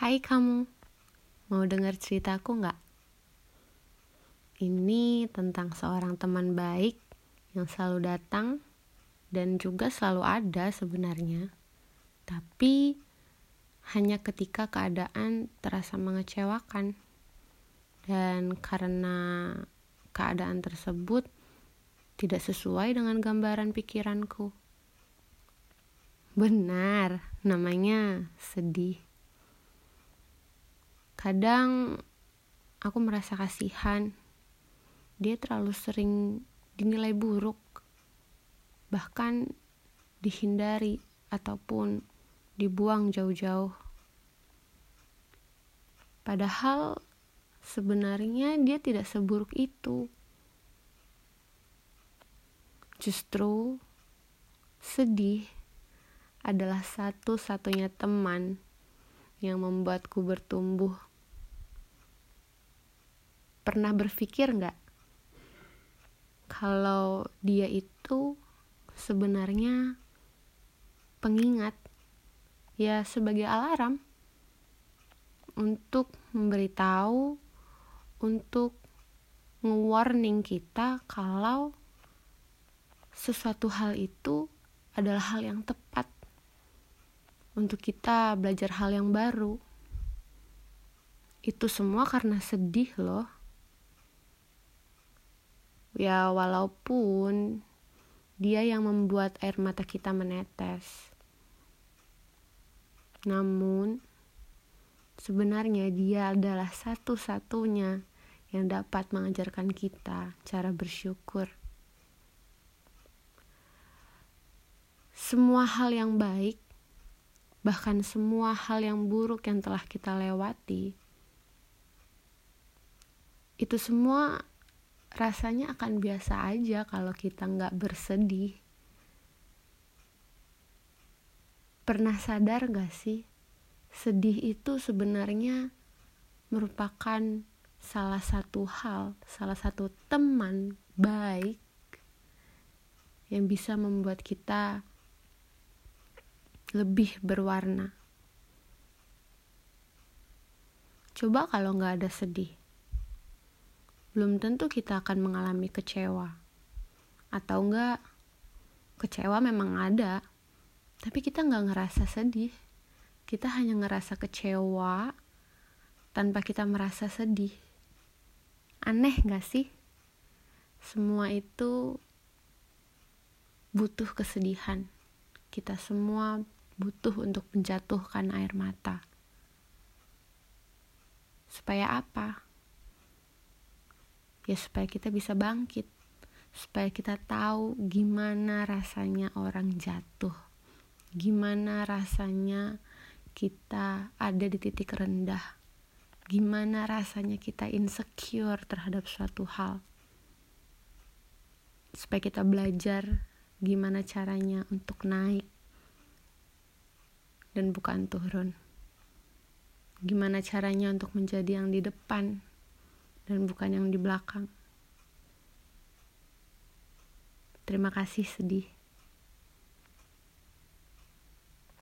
Hai kamu, mau dengar ceritaku nggak? Ini tentang seorang teman baik yang selalu datang dan juga selalu ada sebenarnya. Tapi hanya ketika keadaan terasa mengecewakan. Dan karena keadaan tersebut tidak sesuai dengan gambaran pikiranku. Benar, namanya sedih. Kadang aku merasa kasihan. Dia terlalu sering dinilai buruk, bahkan dihindari ataupun dibuang jauh-jauh. Padahal sebenarnya dia tidak seburuk itu. Justru sedih adalah satu-satunya teman yang membuatku bertumbuh pernah berpikir nggak kalau dia itu sebenarnya pengingat ya sebagai alarm untuk memberitahu untuk nge-warning kita kalau sesuatu hal itu adalah hal yang tepat untuk kita belajar hal yang baru. Itu semua karena sedih loh ya walaupun dia yang membuat air mata kita menetes. Namun sebenarnya dia adalah satu-satunya yang dapat mengajarkan kita cara bersyukur. Semua hal yang baik bahkan semua hal yang buruk yang telah kita lewati itu semua rasanya akan biasa aja kalau kita nggak bersedih. Pernah sadar gak sih, sedih itu sebenarnya merupakan salah satu hal, salah satu teman baik yang bisa membuat kita lebih berwarna. Coba kalau nggak ada sedih, belum tentu kita akan mengalami kecewa. Atau enggak, kecewa memang ada, tapi kita nggak ngerasa sedih. Kita hanya ngerasa kecewa tanpa kita merasa sedih. Aneh gak sih? Semua itu butuh kesedihan. Kita semua butuh untuk menjatuhkan air mata. Supaya apa? Ya supaya kita bisa bangkit. Supaya kita tahu gimana rasanya orang jatuh. Gimana rasanya kita ada di titik rendah. Gimana rasanya kita insecure terhadap suatu hal. Supaya kita belajar gimana caranya untuk naik dan bukan turun. Gimana caranya untuk menjadi yang di depan dan bukan yang di belakang. Terima kasih sedih.